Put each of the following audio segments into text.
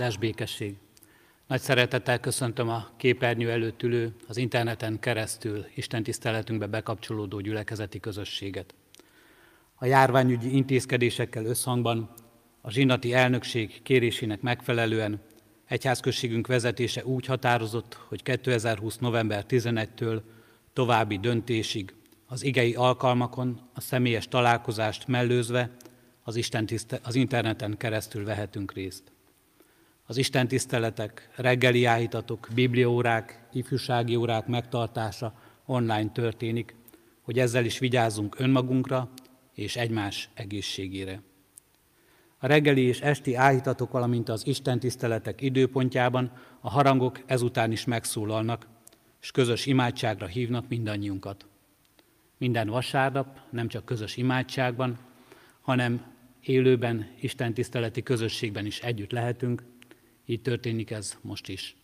Áldás békesség! Nagy szeretettel köszöntöm a képernyő előtt ülő, az interneten keresztül Isten tiszteletünkbe bekapcsolódó gyülekezeti közösséget. A járványügyi intézkedésekkel összhangban a zsinati elnökség kérésének megfelelően egyházközségünk vezetése úgy határozott, hogy 2020. november 11-től további döntésig az igei alkalmakon a személyes találkozást mellőzve az, Isten tiszte- az interneten keresztül vehetünk részt. Az Isten tiszteletek, reggeli áhítatok, bibliórák, ifjúsági órák megtartása online történik, hogy ezzel is vigyázzunk önmagunkra és egymás egészségére. A reggeli és esti áhítatok, valamint az Isten tiszteletek időpontjában a harangok ezután is megszólalnak, és közös imádságra hívnak mindannyiunkat. Minden vasárnap nem csak közös imádságban, hanem élőben, Isten tiszteleti közösségben is együtt lehetünk, így történik ez most is.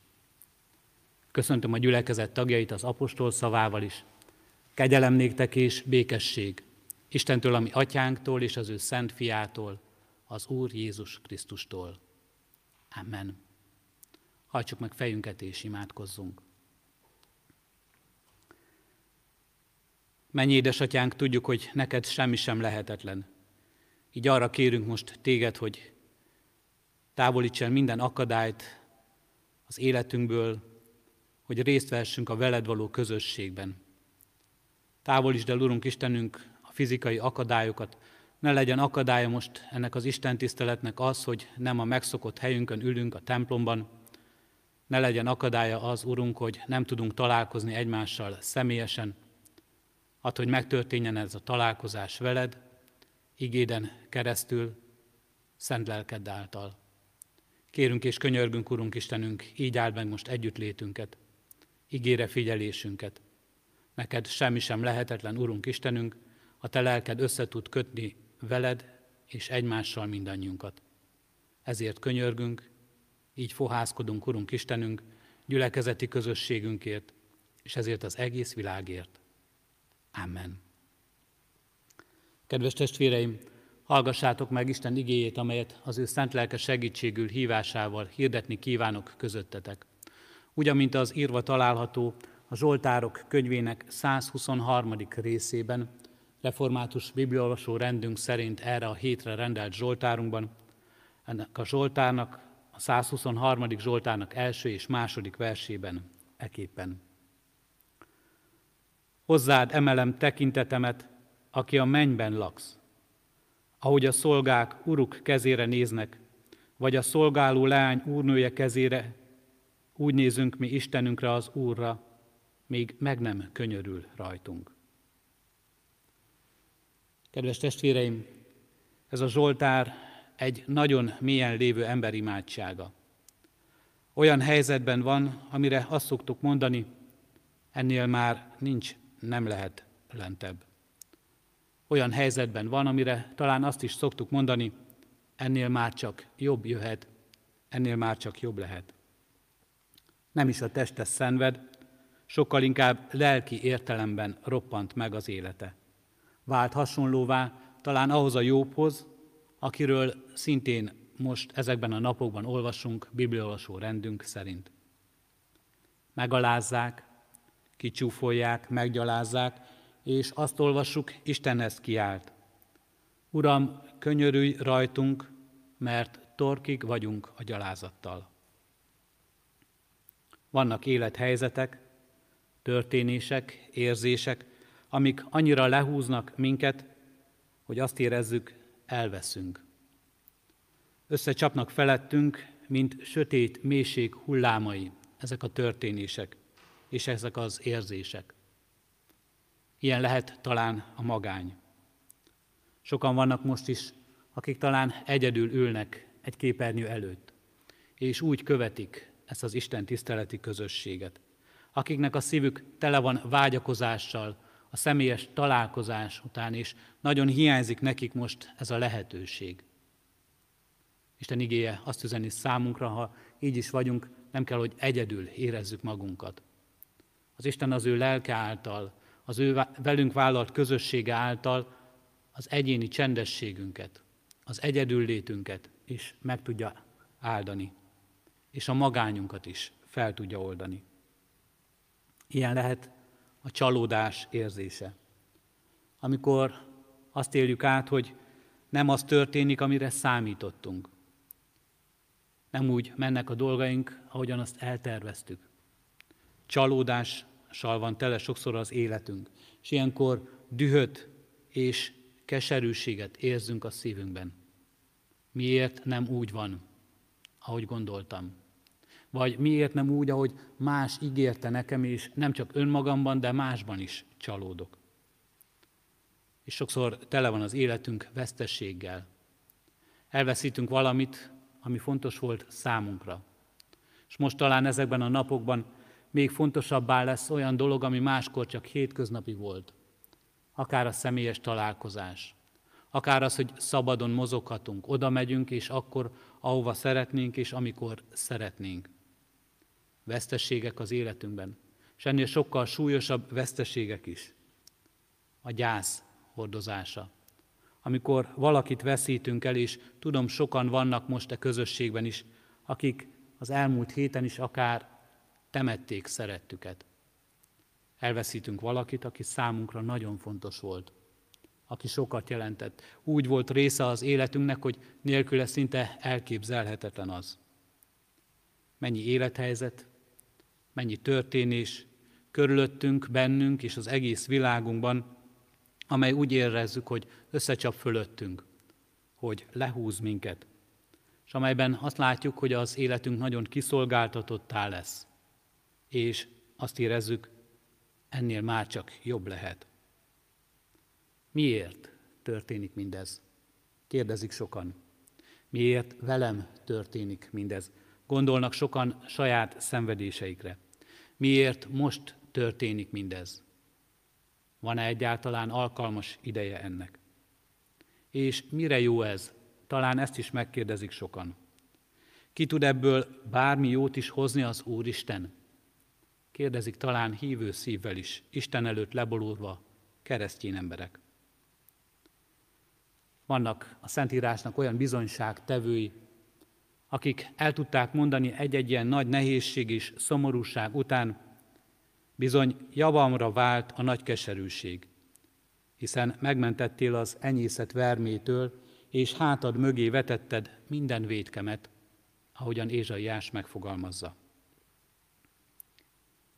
Köszöntöm a gyülekezet tagjait az apostol szavával is. Kegyelem néktek és békesség Istentől, ami atyánktól és az ő szent fiától, az Úr Jézus Krisztustól. Amen. Hajtsuk meg fejünket és imádkozzunk. Mennyi édesatyánk, tudjuk, hogy neked semmi sem lehetetlen. Így arra kérünk most téged, hogy távolíts el minden akadályt az életünkből, hogy részt vehessünk a veled való közösségben. Távolítsd el, Urunk Istenünk, a fizikai akadályokat, ne legyen akadálya most ennek az Isten tiszteletnek az, hogy nem a megszokott helyünkön ülünk a templomban, ne legyen akadálya az, Urunk, hogy nem tudunk találkozni egymással személyesen, Add, hogy megtörténjen ez a találkozás veled, igéden keresztül, szent lelked által. Kérünk és könyörgünk, Urunk Istenünk, így áld meg most együttlétünket, ígére figyelésünket. Neked semmi sem lehetetlen, Urunk Istenünk, a Te lelked össze kötni veled és egymással mindannyiunkat. Ezért könyörgünk, így fohászkodunk, Urunk Istenünk, gyülekezeti közösségünkért, és ezért az egész világért. Amen. Kedves testvéreim, hallgassátok meg Isten igéjét, amelyet az ő szent lelke segítségül hívásával hirdetni kívánok közöttetek. Ugyan, mint az írva található a Zsoltárok könyvének 123. részében, református bibliolvasó rendünk szerint erre a hétre rendelt Zsoltárunkban, ennek a Zsoltárnak, a 123. Zsoltárnak első és második versében eképpen. Hozzád emelem tekintetemet, aki a mennyben laksz. Ahogy a szolgák uruk kezére néznek, vagy a szolgáló leány úrnője kezére, úgy nézünk mi Istenünkre az Úrra, még meg nem könyörül rajtunk. Kedves testvéreim, ez a Zsoltár egy nagyon mélyen lévő emberimádsága. Olyan helyzetben van, amire azt szoktuk mondani, ennél már nincs, nem lehet lentebb. Olyan helyzetben van, amire talán azt is szoktuk mondani, ennél már csak jobb jöhet, ennél már csak jobb lehet. Nem is a teste szenved, sokkal inkább lelki értelemben roppant meg az élete. Vált hasonlóvá talán ahhoz a jobbhoz, akiről szintén most ezekben a napokban olvasunk bibliolvasó rendünk szerint. Megalázzák, kicsúfolják, meggyalázzák, és azt olvassuk, Istenhez kiált. Uram, könyörülj rajtunk, mert torkig vagyunk a gyalázattal. Vannak élethelyzetek, történések, érzések, amik annyira lehúznak minket, hogy azt érezzük, elveszünk. Összecsapnak felettünk, mint sötét mélység hullámai, ezek a történések és ezek az érzések. Ilyen lehet talán a magány. Sokan vannak most is, akik talán egyedül ülnek egy képernyő előtt, és úgy követik ezt az Isten tiszteleti közösséget, akiknek a szívük tele van vágyakozással, a személyes találkozás után is nagyon hiányzik nekik most ez a lehetőség. Isten igéje azt üzeni számunkra, ha így is vagyunk, nem kell, hogy egyedül érezzük magunkat. Az Isten az ő lelke által, az ő velünk vállalt közössége által az egyéni csendességünket, az egyedül létünket is meg tudja áldani, és a magányunkat is fel tudja oldani. Ilyen lehet a csalódás érzése. Amikor azt éljük át, hogy nem az történik, amire számítottunk. Nem úgy mennek a dolgaink, ahogyan azt elterveztük. Csalódással van tele sokszor az életünk, és ilyenkor dühöt és keserűséget érzünk a szívünkben. Miért nem úgy van, ahogy gondoltam? Vagy miért nem úgy, ahogy más ígérte nekem, és nem csak önmagamban, de másban is csalódok. És sokszor tele van az életünk vesztességgel. Elveszítünk valamit, ami fontos volt számunkra. És most talán ezekben a napokban még fontosabbá lesz olyan dolog, ami máskor csak hétköznapi volt. Akár a személyes találkozás, akár az, hogy szabadon mozoghatunk, oda megyünk, és akkor, ahova szeretnénk, és amikor szeretnénk. Vesztességek az életünkben, és ennél sokkal súlyosabb veszteségek is. A gyász hordozása. Amikor valakit veszítünk el, és tudom, sokan vannak most a közösségben is, akik az elmúlt héten is akár temették szerettüket. Elveszítünk valakit, aki számunkra nagyon fontos volt, aki sokat jelentett. Úgy volt része az életünknek, hogy nélküle szinte elképzelhetetlen az. Mennyi élethelyzet, mennyi történés körülöttünk, bennünk és az egész világunkban, amely úgy érezzük, hogy összecsap fölöttünk, hogy lehúz minket, és amelyben azt látjuk, hogy az életünk nagyon kiszolgáltatottá lesz, és azt érezzük, ennél már csak jobb lehet. Miért történik mindez? Kérdezik sokan. Miért velem történik mindez? Gondolnak sokan saját szenvedéseikre. Miért most történik mindez? Van-e egyáltalán alkalmas ideje ennek? És mire jó ez? Talán ezt is megkérdezik sokan. Ki tud ebből bármi jót is hozni az Úristen? Kérdezik talán hívő szívvel is, Isten előtt lebolulva keresztény emberek. Vannak a Szentírásnak olyan bizonyságtevői, akik el tudták mondani egy-egy ilyen nagy nehézség és szomorúság után, bizony javamra vált a nagy keserűség, hiszen megmentettél az enyészet vermétől, és hátad mögé vetetted minden védkemet, ahogyan Ézsaiás megfogalmazza.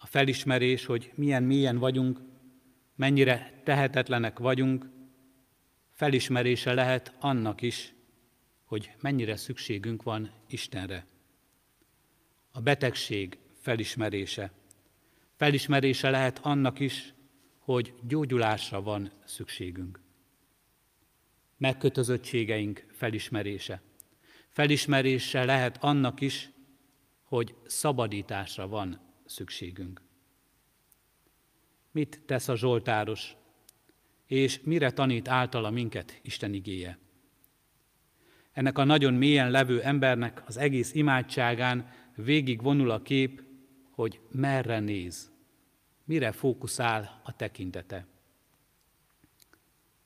Felismerés, hogy milyen mélyen vagyunk, mennyire tehetetlenek vagyunk, felismerése lehet annak is, hogy mennyire szükségünk van Istenre. A betegség felismerése. Felismerése lehet annak is, hogy gyógyulásra van szükségünk. Megkötözöttségeink felismerése. Felismerése lehet annak is, hogy szabadításra van szükségünk. Mit tesz a Zsoltáros, és mire tanít általa minket Isten igéje? ennek a nagyon mélyen levő embernek az egész imádságán végig vonul a kép, hogy merre néz, mire fókuszál a tekintete.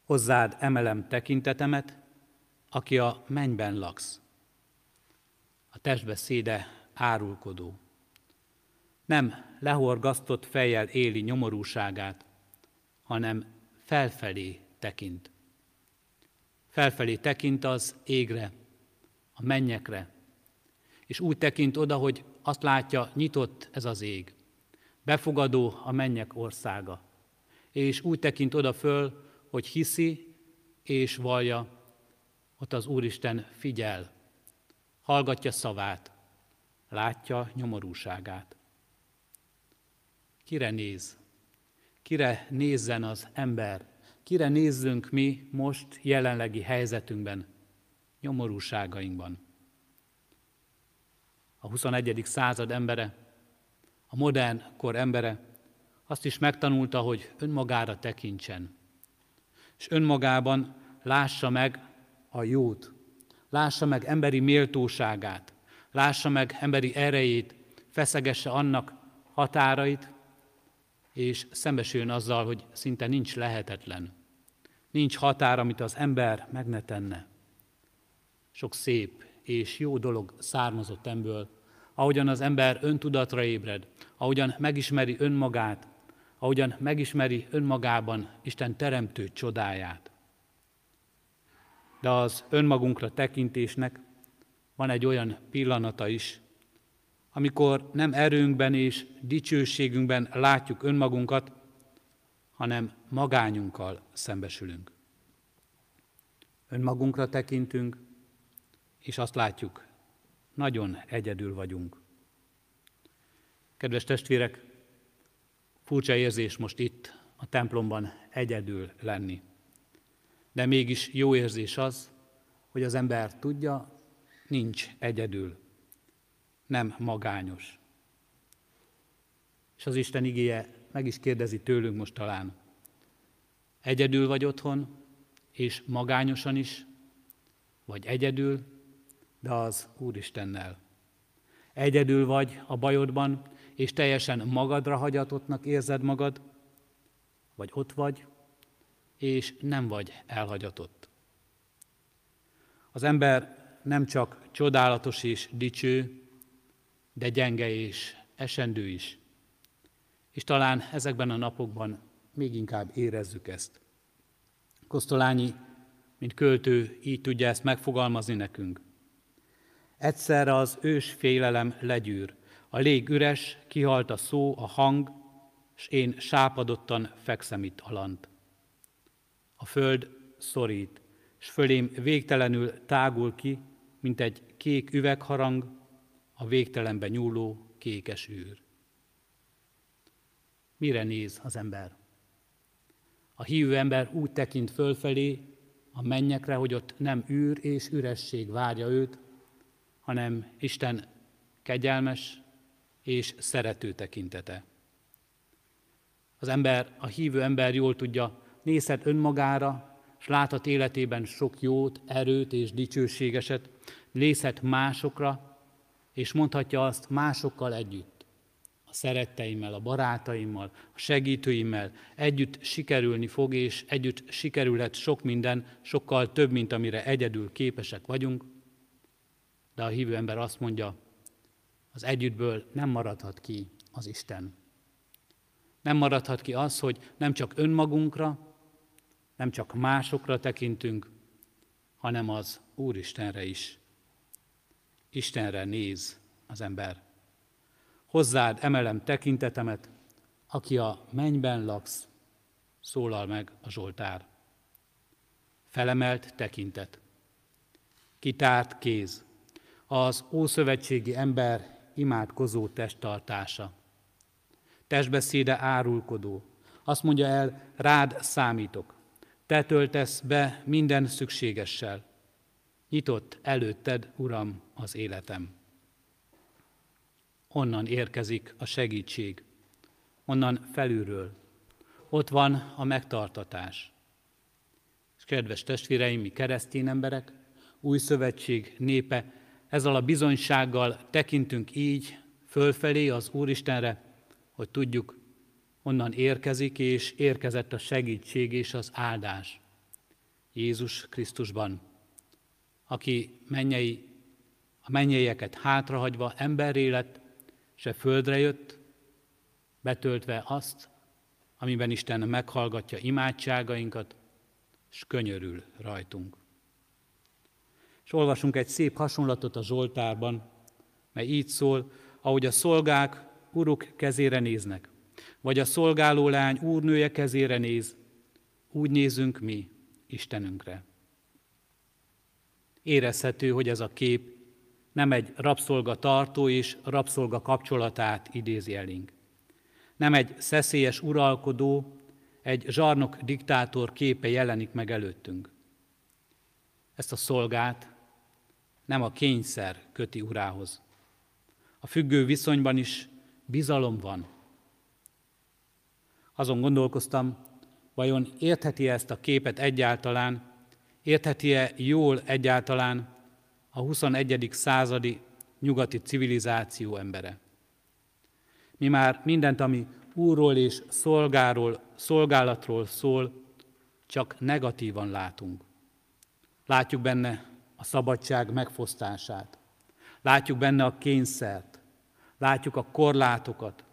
Hozzád emelem tekintetemet, aki a mennyben laksz. A testbeszéde árulkodó. Nem lehorgasztott fejjel éli nyomorúságát, hanem felfelé tekint. Felfelé tekint az égre, a mennyekre, és úgy tekint oda, hogy azt látja, nyitott ez az ég, befogadó a mennyek országa, és úgy tekint oda föl, hogy hiszi és vallja, ott az Úristen figyel, hallgatja szavát, látja nyomorúságát. Kire néz? Kire nézzen az ember? Kire nézzünk mi most jelenlegi helyzetünkben, nyomorúságainkban? A 21. század embere, a modern kor embere azt is megtanulta, hogy önmagára tekintsen, és önmagában lássa meg a jót, lássa meg emberi méltóságát, lássa meg emberi erejét, feszegesse annak határait, és szembesüljön azzal, hogy szinte nincs lehetetlen. Nincs határ, amit az ember meg ne tenne. Sok szép és jó dolog származott ebből, ahogyan az ember öntudatra ébred, ahogyan megismeri önmagát, ahogyan megismeri önmagában Isten teremtő csodáját. De az önmagunkra tekintésnek van egy olyan pillanata is, amikor nem erőnkben és dicsőségünkben látjuk önmagunkat, hanem magányunkkal szembesülünk. Önmagunkra tekintünk, és azt látjuk, nagyon egyedül vagyunk. Kedves testvérek, furcsa érzés most itt a templomban egyedül lenni. De mégis jó érzés az, hogy az ember tudja, nincs egyedül, nem magányos. És az Isten igéje meg is kérdezi tőlünk most talán, egyedül vagy otthon, és magányosan is, vagy egyedül, de az Úristennel. Egyedül vagy a bajodban, és teljesen magadra hagyatottnak érzed magad, vagy ott vagy, és nem vagy elhagyatott. Az ember nem csak csodálatos és dicső, de gyenge és esendő is. És talán ezekben a napokban még inkább érezzük ezt. Kosztolányi, mint költő, így tudja ezt megfogalmazni nekünk. Egyszerre az ős félelem legyűr, a lég üres, kihalt a szó, a hang, s én sápadottan fekszem itt alant. A föld szorít, s fölém végtelenül tágul ki, mint egy kék üvegharang, a végtelenbe nyúló kékes űr. Mire néz az ember? A hívő ember úgy tekint fölfelé, a mennyekre, hogy ott nem űr és üresség várja őt, hanem Isten kegyelmes és szerető tekintete. Az ember, a hívő ember jól tudja, nézhet önmagára, és láthat életében sok jót, erőt és dicsőségeset, nézhet másokra, és mondhatja azt másokkal együtt, a szeretteimmel, a barátaimmal, a segítőimmel együtt sikerülni fog, és együtt sikerülhet sok minden, sokkal több, mint amire egyedül képesek vagyunk, de a hívő ember azt mondja, az együttből nem maradhat ki az Isten. Nem maradhat ki az, hogy nem csak önmagunkra, nem csak másokra tekintünk, hanem az Úristenre is. Istenre néz az ember. Hozzád emelem tekintetemet, aki a mennyben laksz, szólal meg a Zsoltár. Felemelt tekintet, kitárt kéz, az ószövetségi ember imádkozó testtartása. Testbeszéde árulkodó. Azt mondja el, rád számítok. Te töltesz be minden szükségessel. Nyitott előtted, Uram, az életem. Onnan érkezik a segítség, onnan felülről. Ott van a megtartatás. És kedves testvéreim, mi keresztény emberek, új szövetség népe, ezzel a bizonysággal tekintünk így fölfelé az Úristenre, hogy tudjuk, onnan érkezik, és érkezett a segítség és az áldás. Jézus Krisztusban, aki mennyei, a mennyeieket hátrahagyva emberré lett, se földre jött, betöltve azt, amiben Isten meghallgatja imádságainkat, és könyörül rajtunk. És olvasunk egy szép hasonlatot a Zsoltárban, mely így szól, ahogy a szolgák uruk kezére néznek, vagy a szolgáló lány úrnője kezére néz, úgy nézünk mi Istenünkre. Érezhető, hogy ez a kép nem egy rabszolga tartó és rabszolga kapcsolatát idézi elénk. Nem egy szeszélyes uralkodó, egy zsarnok diktátor képe jelenik meg előttünk. Ezt a szolgát nem a kényszer köti urához. A függő viszonyban is bizalom van. Azon gondolkoztam, vajon értheti ezt a képet egyáltalán, értheti-e jól egyáltalán a 21. századi nyugati civilizáció embere. Mi már mindent, ami úrról és szolgáról, szolgálatról szól, csak negatívan látunk. Látjuk benne a szabadság megfosztását. Látjuk benne a kényszert. Látjuk a korlátokat.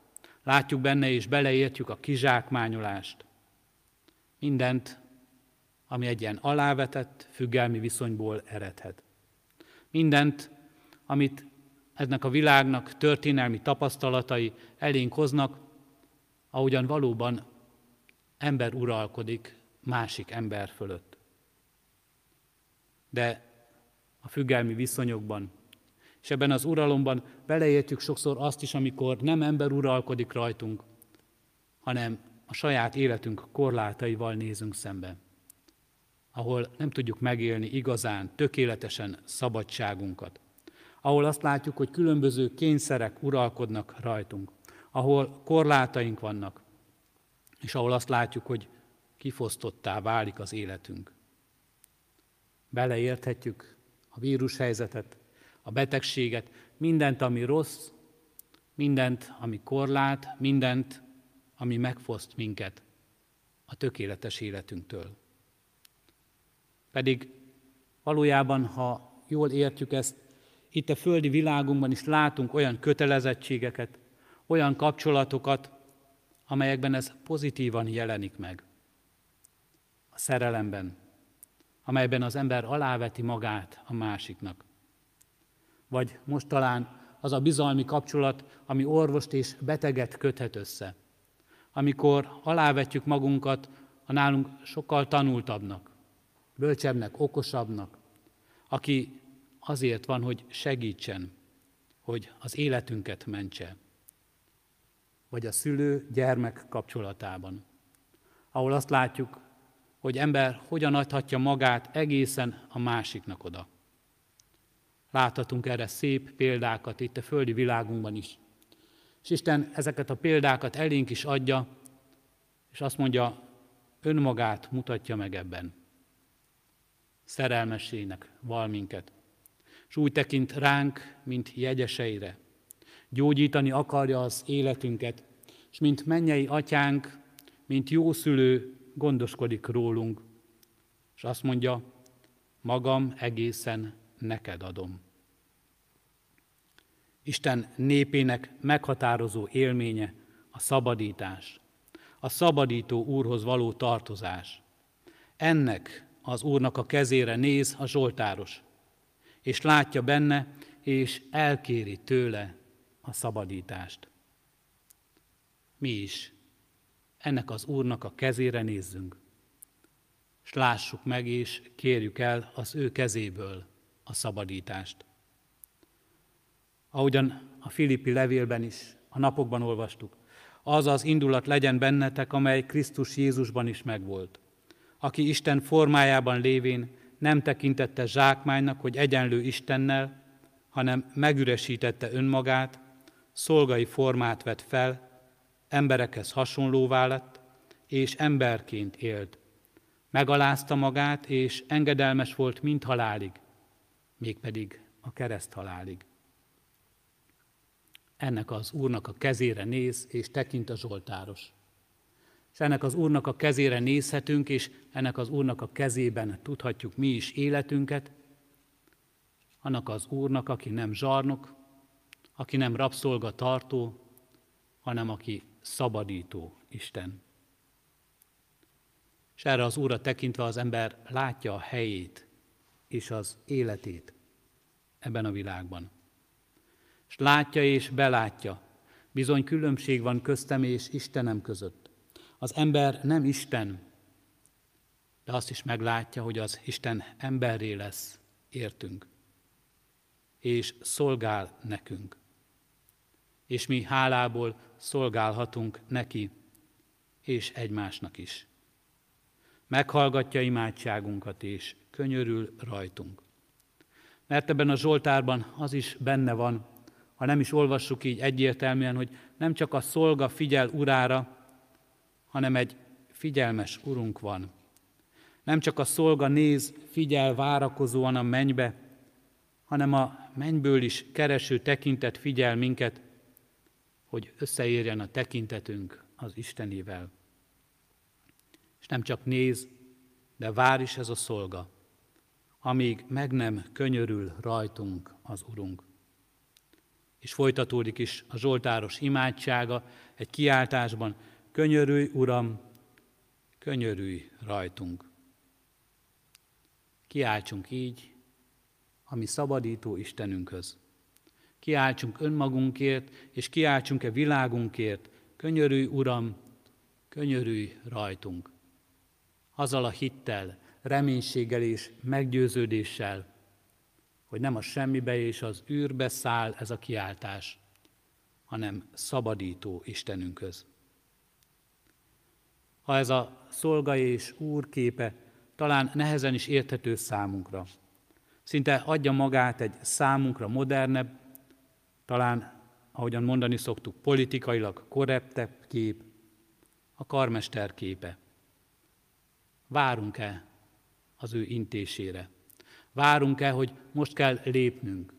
Látjuk benne és beleértjük a kizsákmányolást. Mindent, ami egy ilyen alávetett, függelmi viszonyból eredhet. Mindent, amit ennek a világnak történelmi tapasztalatai elénk hoznak, ahogyan valóban ember uralkodik másik ember fölött. De a függelmi viszonyokban, és ebben az uralomban beleértjük sokszor azt is, amikor nem ember uralkodik rajtunk, hanem a saját életünk korlátaival nézünk szembe, ahol nem tudjuk megélni igazán, tökéletesen szabadságunkat, ahol azt látjuk, hogy különböző kényszerek uralkodnak rajtunk, ahol korlátaink vannak, és ahol azt látjuk, hogy kifosztottá válik az életünk. Beleérthetjük a vírushelyzetet, a betegséget, mindent, ami rossz, mindent, ami korlát, mindent, ami megfoszt minket a tökéletes életünktől. Pedig valójában, ha jól értjük ezt, itt a földi világunkban is látunk olyan kötelezettségeket, olyan kapcsolatokat, amelyekben ez pozitívan jelenik meg. A szerelemben, amelyben az ember aláveti magát a másiknak. Vagy most talán az a bizalmi kapcsolat, ami orvost és beteget köthet össze. Amikor alávetjük magunkat a nálunk sokkal tanultabbnak, bölcsebbnek, okosabbnak, aki azért van, hogy segítsen, hogy az életünket mentse. Vagy a szülő-gyermek kapcsolatában, ahol azt látjuk, hogy ember hogyan adhatja magát egészen a másiknak oda. Láthatunk erre szép példákat itt a földi világunkban is. És Isten ezeket a példákat elénk is adja, és azt mondja, önmagát mutatja meg ebben. Szerelmesének val minket. És úgy tekint ránk, mint jegyeseire. Gyógyítani akarja az életünket, és mint mennyei atyánk, mint jószülő gondoskodik rólunk, és azt mondja, magam egészen neked adom. Isten népének meghatározó élménye a szabadítás, a szabadító Úrhoz való tartozás. Ennek az Úrnak a kezére néz a Zsoltáros, és látja benne, és elkéri tőle a szabadítást. Mi is ennek az Úrnak a kezére nézzünk, és lássuk meg, és kérjük el az ő kezéből a szabadítást. Ahogyan a Filippi levélben is a napokban olvastuk, az az indulat legyen bennetek, amely Krisztus Jézusban is megvolt, aki Isten formájában lévén nem tekintette zsákmánynak, hogy egyenlő Istennel, hanem megüresítette önmagát, szolgai formát vett fel, emberekhez hasonlóvá lett, és emberként élt. Megalázta magát, és engedelmes volt mind halálig, mégpedig a kereszt halálig. Ennek az Úrnak a kezére néz, és tekint a Zsoltáros. És ennek az Úrnak a kezére nézhetünk, és ennek az Úrnak a kezében tudhatjuk mi is életünket, annak az Úrnak, aki nem zsarnok, aki nem rabszolga tartó, hanem aki szabadító Isten. És erre az Úrra tekintve az ember látja a helyét és az életét ebben a világban. És látja és belátja, bizony különbség van köztem és Istenem között. Az ember nem Isten, de azt is meglátja, hogy az Isten emberré lesz, értünk, és szolgál nekünk. És mi hálából szolgálhatunk neki, és egymásnak is. Meghallgatja imádságunkat, és könyörül rajtunk. Mert ebben a Zsoltárban az is benne van, ha nem is olvassuk így egyértelműen, hogy nem csak a szolga figyel urára, hanem egy figyelmes urunk van. Nem csak a szolga néz, figyel várakozóan a mennybe, hanem a mennyből is kereső tekintet figyel minket, hogy összeérjen a tekintetünk az Istenével. És nem csak néz, de vár is ez a szolga, amíg meg nem könyörül rajtunk az Urunk. És folytatódik is a Zsoltáros imádsága egy kiáltásban, könyörülj, Uram, könyörülj rajtunk. Kiáltsunk így, ami szabadító Istenünkhöz. Kiáltsunk önmagunkért, és kiáltsunk-e világunkért, könyörülj, Uram, könyörülj rajtunk. Azzal a hittel, reménységgel és meggyőződéssel, hogy nem a semmibe és az űrbe száll ez a kiáltás, hanem szabadító Istenünkhöz. Ha ez a szolga és úr képe talán nehezen is érthető számunkra, szinte adja magát egy számunkra modernebb, talán, ahogyan mondani szoktuk, politikailag korreptebb kép, a karmester képe. Várunk-e az ő intésére? Várunk-e, hogy most kell lépnünk?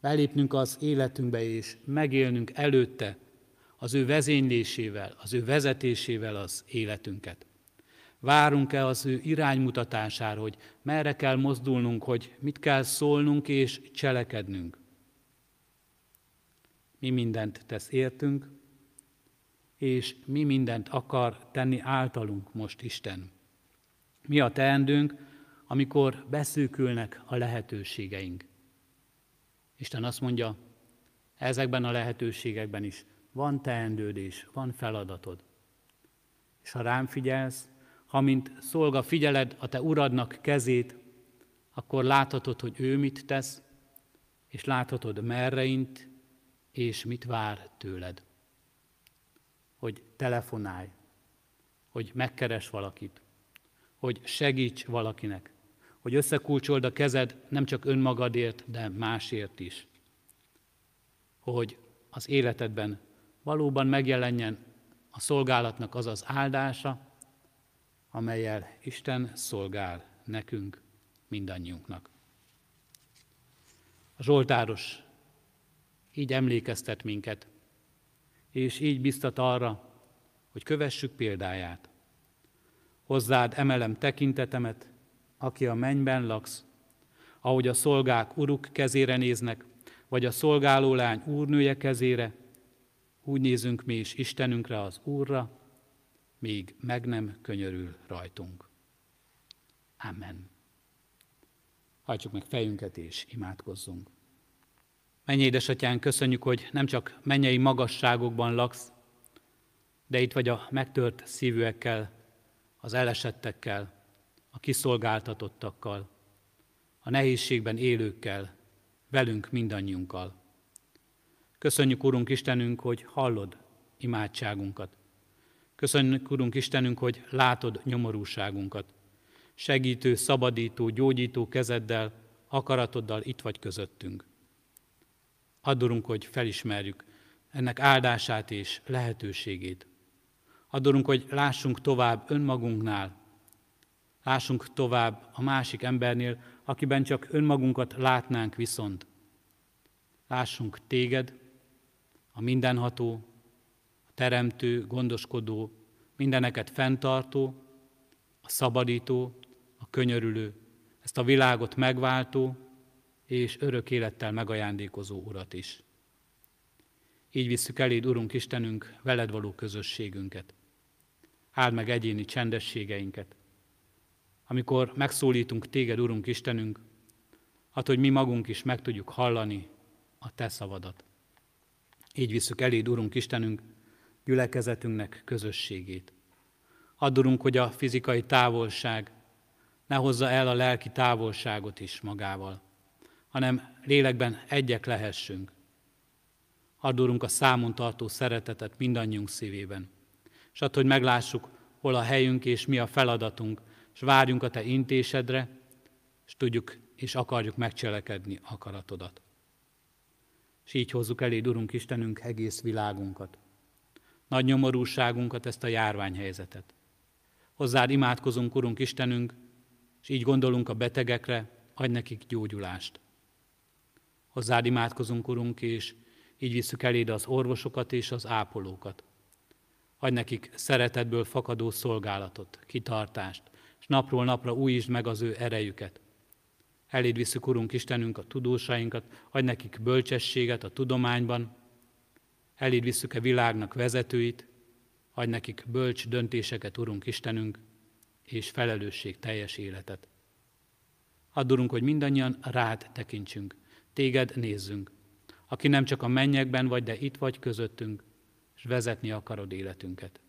Belépnünk az életünkbe és megélnünk előtte az ő vezénylésével, az ő vezetésével az életünket. Várunk-e az ő iránymutatására, hogy merre kell mozdulnunk, hogy mit kell szólnunk és cselekednünk? Mi mindent tesz értünk, és mi mindent akar tenni általunk most Isten. Mi a teendőnk, amikor beszűkülnek a lehetőségeink. Isten azt mondja, ezekben a lehetőségekben is van teendődés, van feladatod. És ha rám figyelsz, ha mint szolga figyeled a te uradnak kezét, akkor láthatod, hogy ő mit tesz, és láthatod merre int, és mit vár tőled. Hogy telefonálj, hogy megkeres valakit, hogy segíts valakinek, hogy összekulcsold a kezed nem csak önmagadért, de másért is. Hogy az életedben valóban megjelenjen a szolgálatnak az az áldása, amelyel Isten szolgál nekünk, mindannyiunknak. A Zsoltáros így emlékeztet minket, és így biztat arra, hogy kövessük példáját. Hozzád emelem tekintetemet, aki a mennyben laksz, ahogy a szolgák uruk kezére néznek, vagy a szolgáló lány úrnője kezére, úgy nézünk mi is Istenünkre, az Úrra, még meg nem könyörül rajtunk. Amen. Hajtsuk meg fejünket és imádkozzunk. Mennyi édesatyán, köszönjük, hogy nem csak mennyei magasságokban laksz, de itt vagy a megtört szívűekkel, az elesettekkel, a kiszolgáltatottakkal, a nehézségben élőkkel, velünk mindannyiunkkal. Köszönjük, Urunk Istenünk, hogy hallod imádságunkat. Köszönjük, Urunk Istenünk, hogy látod nyomorúságunkat. Segítő, szabadító, gyógyító kezeddel, akaratoddal itt vagy közöttünk. Addurunk, hogy felismerjük ennek áldását és lehetőségét. Addurunk, hogy lássunk tovább önmagunknál. Lássunk tovább a másik embernél, akiben csak önmagunkat látnánk viszont. Lássunk téged, a mindenható, a teremtő, gondoskodó, mindeneket fenntartó, a szabadító, a könyörülő, ezt a világot megváltó és örök élettel megajándékozó Urat is. Így visszük eléd, Urunk Istenünk, veled való közösségünket. Áld meg egyéni csendességeinket. Amikor megszólítunk téged, Urunk Istenünk, hát, hogy mi magunk is meg tudjuk hallani a te szavadat. Így visszük eléd, Urunk Istenünk, gyülekezetünknek közösségét. Addurunk, hogy a fizikai távolság ne hozza el a lelki távolságot is magával, hanem lélekben egyek lehessünk. Addurunk a számon tartó szeretetet mindannyiunk szívében, és add, hogy meglássuk, hol a helyünk és mi a feladatunk, és várjunk a Te intésedre, és tudjuk és akarjuk megcselekedni akaratodat. És így hozzuk eléd, Urunk Istenünk, egész világunkat, nagy nyomorúságunkat, ezt a járványhelyzetet. Hozzád imádkozunk, Urunk Istenünk, és így gondolunk a betegekre, adj nekik gyógyulást. Hozzád imádkozunk, Urunk, és így visszük eléd az orvosokat és az ápolókat. Adj nekik szeretetből fakadó szolgálatot, kitartást, és napról napra újítsd meg az ő erejüket. Eléd visszük, Urunk Istenünk, a tudósainkat, adj nekik bölcsességet a tudományban, eléd visszük a világnak vezetőit, adj nekik bölcs döntéseket, Urunk Istenünk, és felelősség teljes életet. Addurunk, hogy mindannyian rád tekintsünk, téged nézzünk, aki nem csak a mennyekben vagy, de itt vagy közöttünk, és vezetni akarod életünket.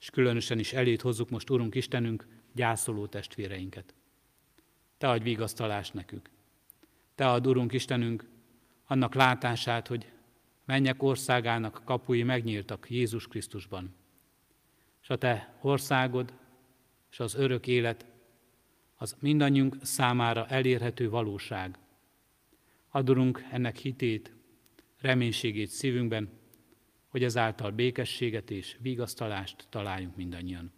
És különösen is elét hozzuk most, Urunk Istenünk, gyászoló testvéreinket. Te adj vigasztalást nekük. Te ad, Urunk Istenünk, annak látását, hogy mennyek országának kapui megnyíltak Jézus Krisztusban. És a Te országod és az örök élet az mindannyiunk számára elérhető valóság. Adorunk ennek hitét, reménységét szívünkben, hogy ezáltal békességet és vigasztalást találjunk mindannyian.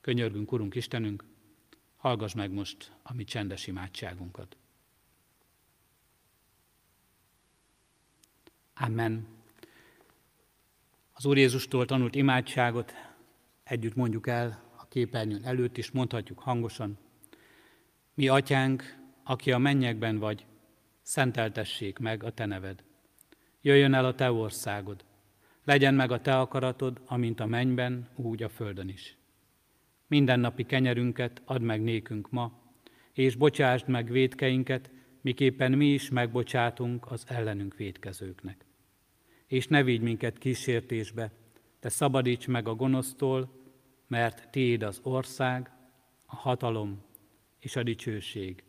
Könyörgünk, Urunk Istenünk, hallgass meg most a mi csendes imádságunkat. Amen. Az Úr Jézustól tanult imádságot együtt mondjuk el a képernyőn előtt is, mondhatjuk hangosan. Mi atyánk, aki a mennyekben vagy, szenteltessék meg a te neved. Jöjjön el a te országod. Legyen meg a te akaratod, amint a mennyben, úgy a földön is. Mindennapi kenyerünket add meg nékünk ma, és bocsásd meg védkeinket, miképpen mi is megbocsátunk az ellenünk védkezőknek. És ne vigy minket kísértésbe, de szabadíts meg a gonosztól, mert Tiéd az ország, a hatalom és a dicsőség,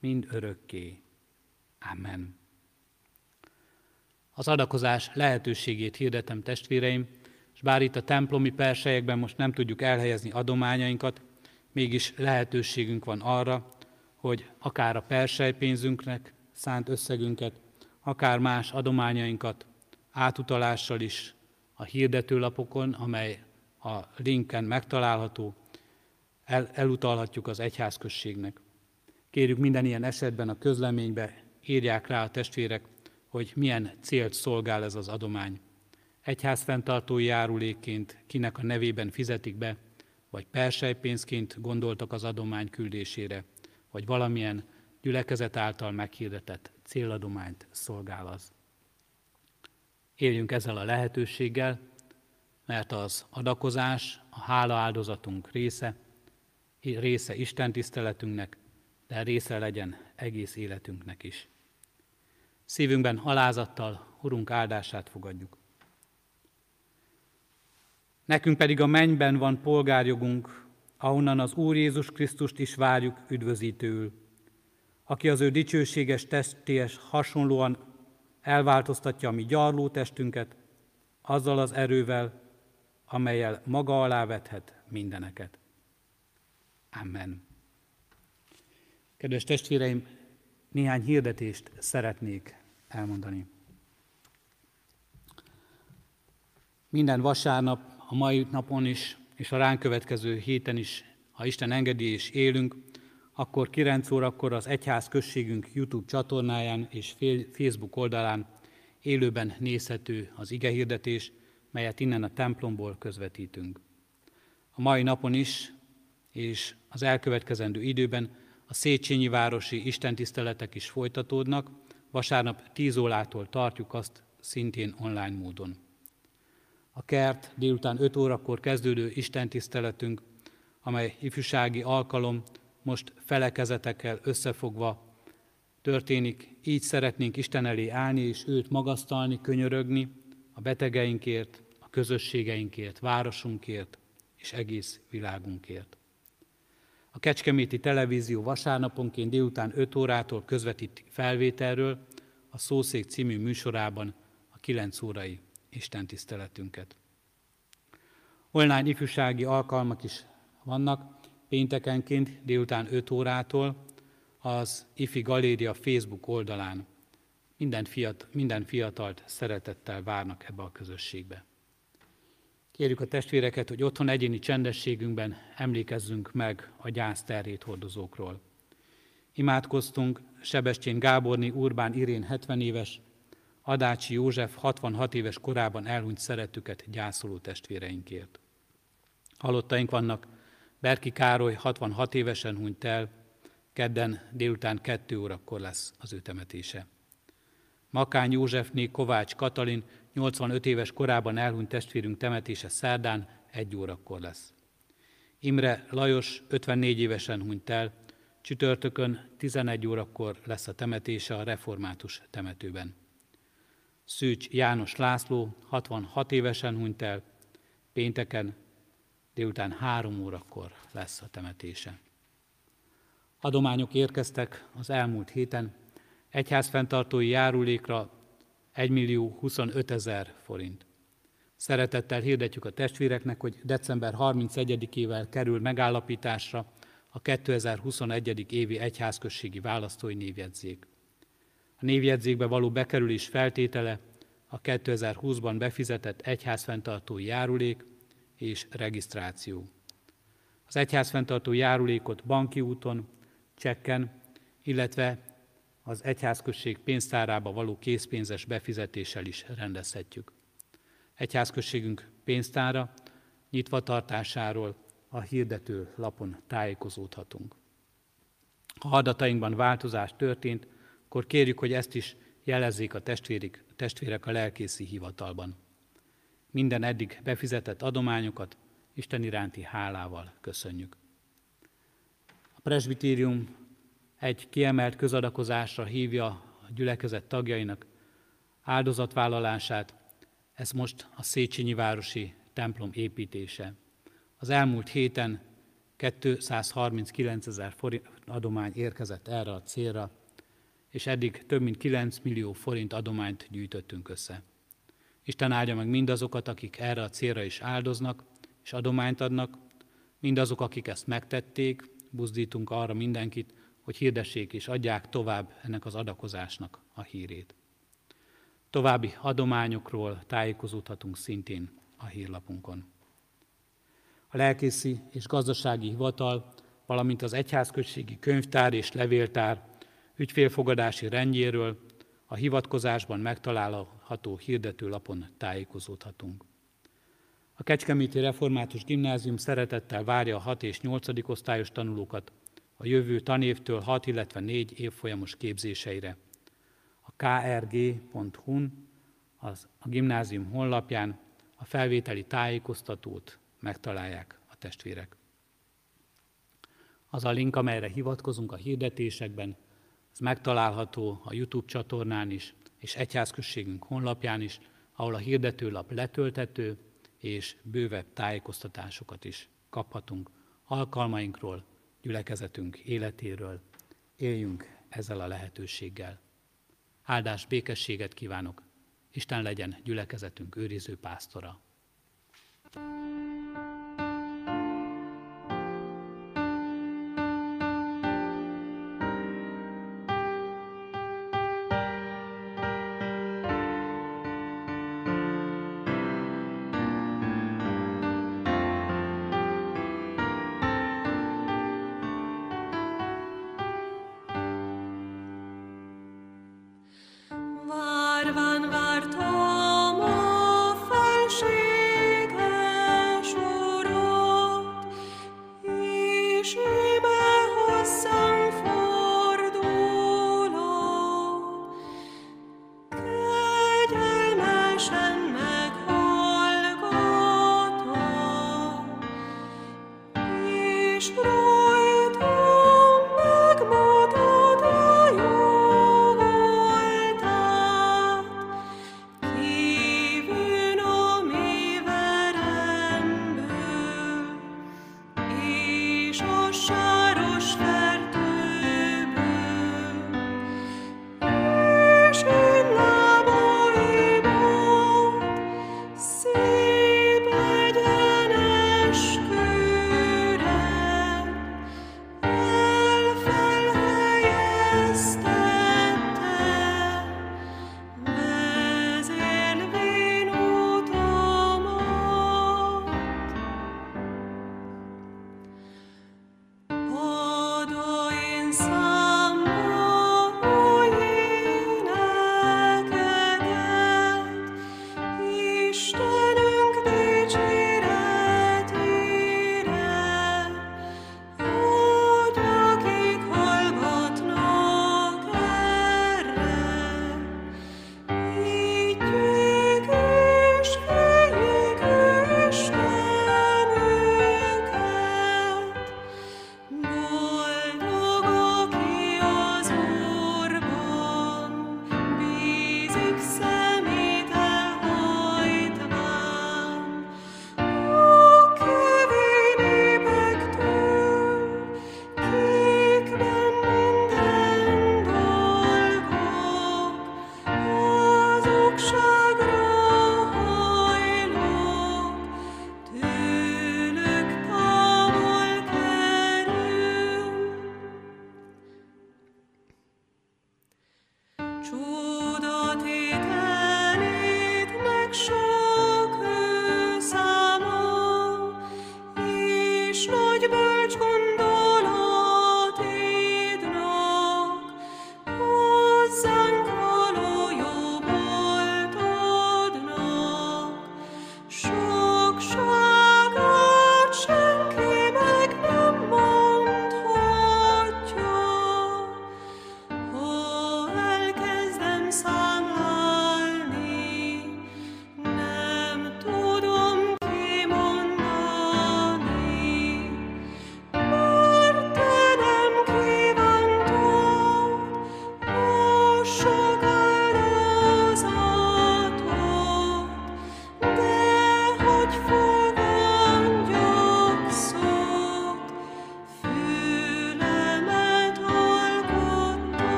mind örökké. Amen. Az adakozás lehetőségét hirdetem testvéreim, bár itt a templomi persejekben most nem tudjuk elhelyezni adományainkat, mégis lehetőségünk van arra, hogy akár a persejpénzünknek szánt összegünket, akár más adományainkat átutalással is a hirdetőlapokon, amely a linken megtalálható, el, elutalhatjuk az egyházközségnek. Kérjük minden ilyen esetben a közleménybe írják rá a testvérek, hogy milyen célt szolgál ez az adomány. Egyházfenntartói járulékként kinek a nevében fizetik be, vagy persejpénzként gondoltak az adomány küldésére, vagy valamilyen gyülekezet által meghirdetett céladományt szolgál az. Éljünk ezzel a lehetőséggel, mert az adakozás a hála áldozatunk része, része Isten tiszteletünknek, de része legyen egész életünknek is. Szívünkben alázattal Urunk áldását fogadjuk. Nekünk pedig a mennyben van polgárjogunk, ahonnan az Úr Jézus Krisztust is várjuk üdvözítőül, aki az ő dicsőséges testéhez hasonlóan elváltoztatja a mi gyarló testünket, azzal az erővel, amelyel maga alá vethet mindeneket. Amen. Kedves testvéreim, néhány hirdetést szeretnék elmondani. Minden vasárnap, a mai napon is, és a ránk következő héten is ha Isten engedi és élünk, akkor 9 órakor az Egyház községünk YouTube csatornáján és Facebook oldalán élőben nézhető az igehirdetés, melyet innen a templomból közvetítünk. A mai napon is, és az elkövetkezendő időben a Széchenyi városi istentiszteletek is folytatódnak, vasárnap 10 órától tartjuk azt szintén online módon. A kert délután 5 órakor kezdődő istentiszteletünk, amely ifjúsági alkalom most felekezetekkel összefogva történik. Így szeretnénk Isten elé állni és őt magasztalni, könyörögni a betegeinkért, a közösségeinkért, városunkért és egész világunkért. A Kecskeméti Televízió vasárnaponként délután 5 órától közvetít felvételről a Szószék című műsorában a 9 órai istentiszteletünket. Online ifjúsági alkalmak is vannak, péntekenként délután 5 órától az IFI Galéria Facebook oldalán. Minden, fiat, minden fiatalt szeretettel várnak ebbe a közösségbe. Kérjük a testvéreket, hogy otthon egyéni csendességünkben emlékezzünk meg a gyász terét hordozókról. Imádkoztunk Sebestyén Gáborni Urbán Irén 70 éves, Adácsi József 66 éves korában elhunyt szeretüket gyászoló testvéreinkért. Halottaink vannak, Berki Károly 66 évesen hunyt el, kedden délután 2 órakor lesz az ő temetése. Makány Józsefné Kovács Katalin 85 éves korában elhunyt testvérünk temetése szerdán 1 órakor lesz. Imre Lajos 54 évesen hunyt el, csütörtökön 11 órakor lesz a temetése a református temetőben. Szűcs János László 66 évesen hunyt el, pénteken délután három órakor lesz a temetése. Adományok érkeztek az elmúlt héten, egyházfenntartói járulékra 1 millió 25 ezer forint. Szeretettel hirdetjük a testvéreknek, hogy december 31-ével kerül megállapításra a 2021. évi egyházközségi választói névjegyzék. Névjegyzékbe való bekerülés feltétele a 2020-ban befizetett egyházfenntartói járulék és regisztráció. Az egyházfenntartó járulékot banki úton, csekken, illetve az egyházközség pénztárába való készpénzes befizetéssel is rendezhetjük. Egyházközségünk pénztára nyitva tartásáról a hirdető lapon tájékozódhatunk. Ha adatainkban változás történt, akkor kérjük, hogy ezt is jelezzék a testvérek, testvérek a lelkészi hivatalban. Minden eddig befizetett adományokat Isten iránti hálával köszönjük. A presbitérium egy kiemelt közadakozásra hívja a gyülekezet tagjainak áldozatvállalását, ez most a Széchenyi városi templom építése. Az elmúlt héten 239 ezer adomány érkezett erre a célra, és eddig több mint 9 millió forint adományt gyűjtöttünk össze. Isten áldja meg mindazokat, akik erre a célra is áldoznak, és adományt adnak, mindazok, akik ezt megtették, buzdítunk arra mindenkit, hogy hirdessék és adják tovább ennek az adakozásnak a hírét. További adományokról tájékozódhatunk szintén a hírlapunkon. A lelkészi és gazdasági hivatal, valamint az egyházközségi könyvtár és levéltár ügyfélfogadási rendjéről a hivatkozásban megtalálható hirdetőlapon tájékozódhatunk. A Kecskeméti Református Gimnázium szeretettel várja a 6 és 8. osztályos tanulókat a jövő tanévtől 6, illetve 4 évfolyamos képzéseire. A krg.hu-n, az a gimnázium honlapján a felvételi tájékoztatót megtalálják a testvérek. Az a link, amelyre hivatkozunk a hirdetésekben, ez megtalálható a YouTube csatornán is, és egyházközségünk honlapján is, ahol a hirdetőlap letöltető és bővebb tájékoztatásokat is kaphatunk alkalmainkról, gyülekezetünk életéről. Éljünk ezzel a lehetőséggel. Áldás, békességet kívánok! Isten legyen gyülekezetünk őriző pásztora.